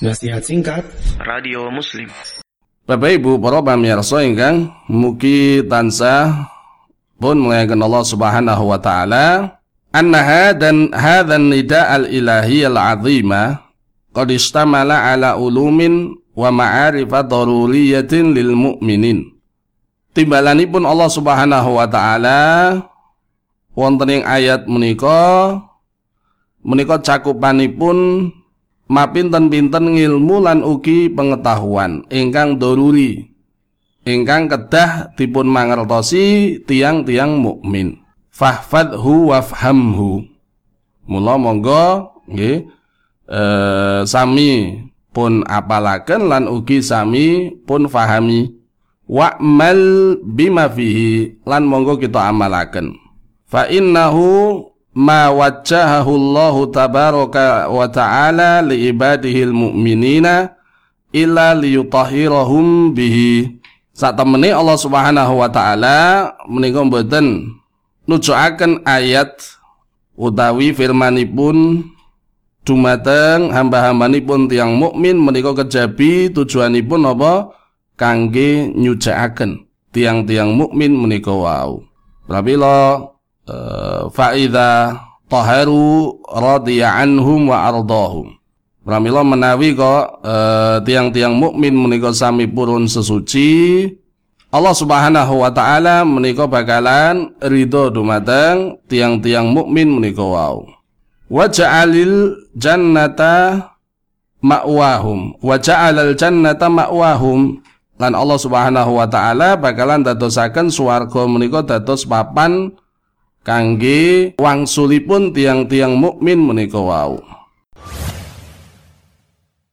Nasihat singkat. Radio Muslim. Bapak Ibu para pamirsa ingkang mugi tansah pun muliakan Allah Subhanahu wa taala. Annaha dan hadzan nida al ilahi al azima qad istamala ala ulumin wa ma'arifat daruriyatin lil mu'minin. Timbalanipun Allah Subhanahu wa taala wonten ing ayat menika menika cakupanipun mapinten-pinten ngilmu lan ugi pengetahuan. Ingkang doruri. Ingkang kedah dipun mangertosi tiang-tiang mukmin. Fahfadhu wafhamhu. Mula monggo nggih eh, sami pun apalaken lan ugi sami pun fahami. Wa'mal bima fihi lan monggo kita amalaken. Fa innahu ma wajjahahu Allah tabaraka wa ta'ala li ibadihil mu'minina illa liyutahhirahum bihi. Saat temene Allah Subhanahu wa taala menika mboten ayat utawi firmanipun dumateng hamba-hambanipun tiang mukmin menika kejabi tujuanipun apa? Kangge nyujakaken tiang-tiang mukmin menika wau. Prabila Eh, faida taharu radiya anhum wa ardahum. Pramila menawi kok uh, tiang-tiang mukmin menika sami purun sesuci Allah Subhanahu wa taala menika bakalan ridho dumateng tiang-tiang mukmin menika wau. Wa ja'alil jannata ma'wahum. Wa ja'alal jannata ma'wahum. Lan Allah Subhanahu wa taala bakalan dadosaken swarga menika dados papan kangge wangsulipun tiang-tiang mukmin menika wau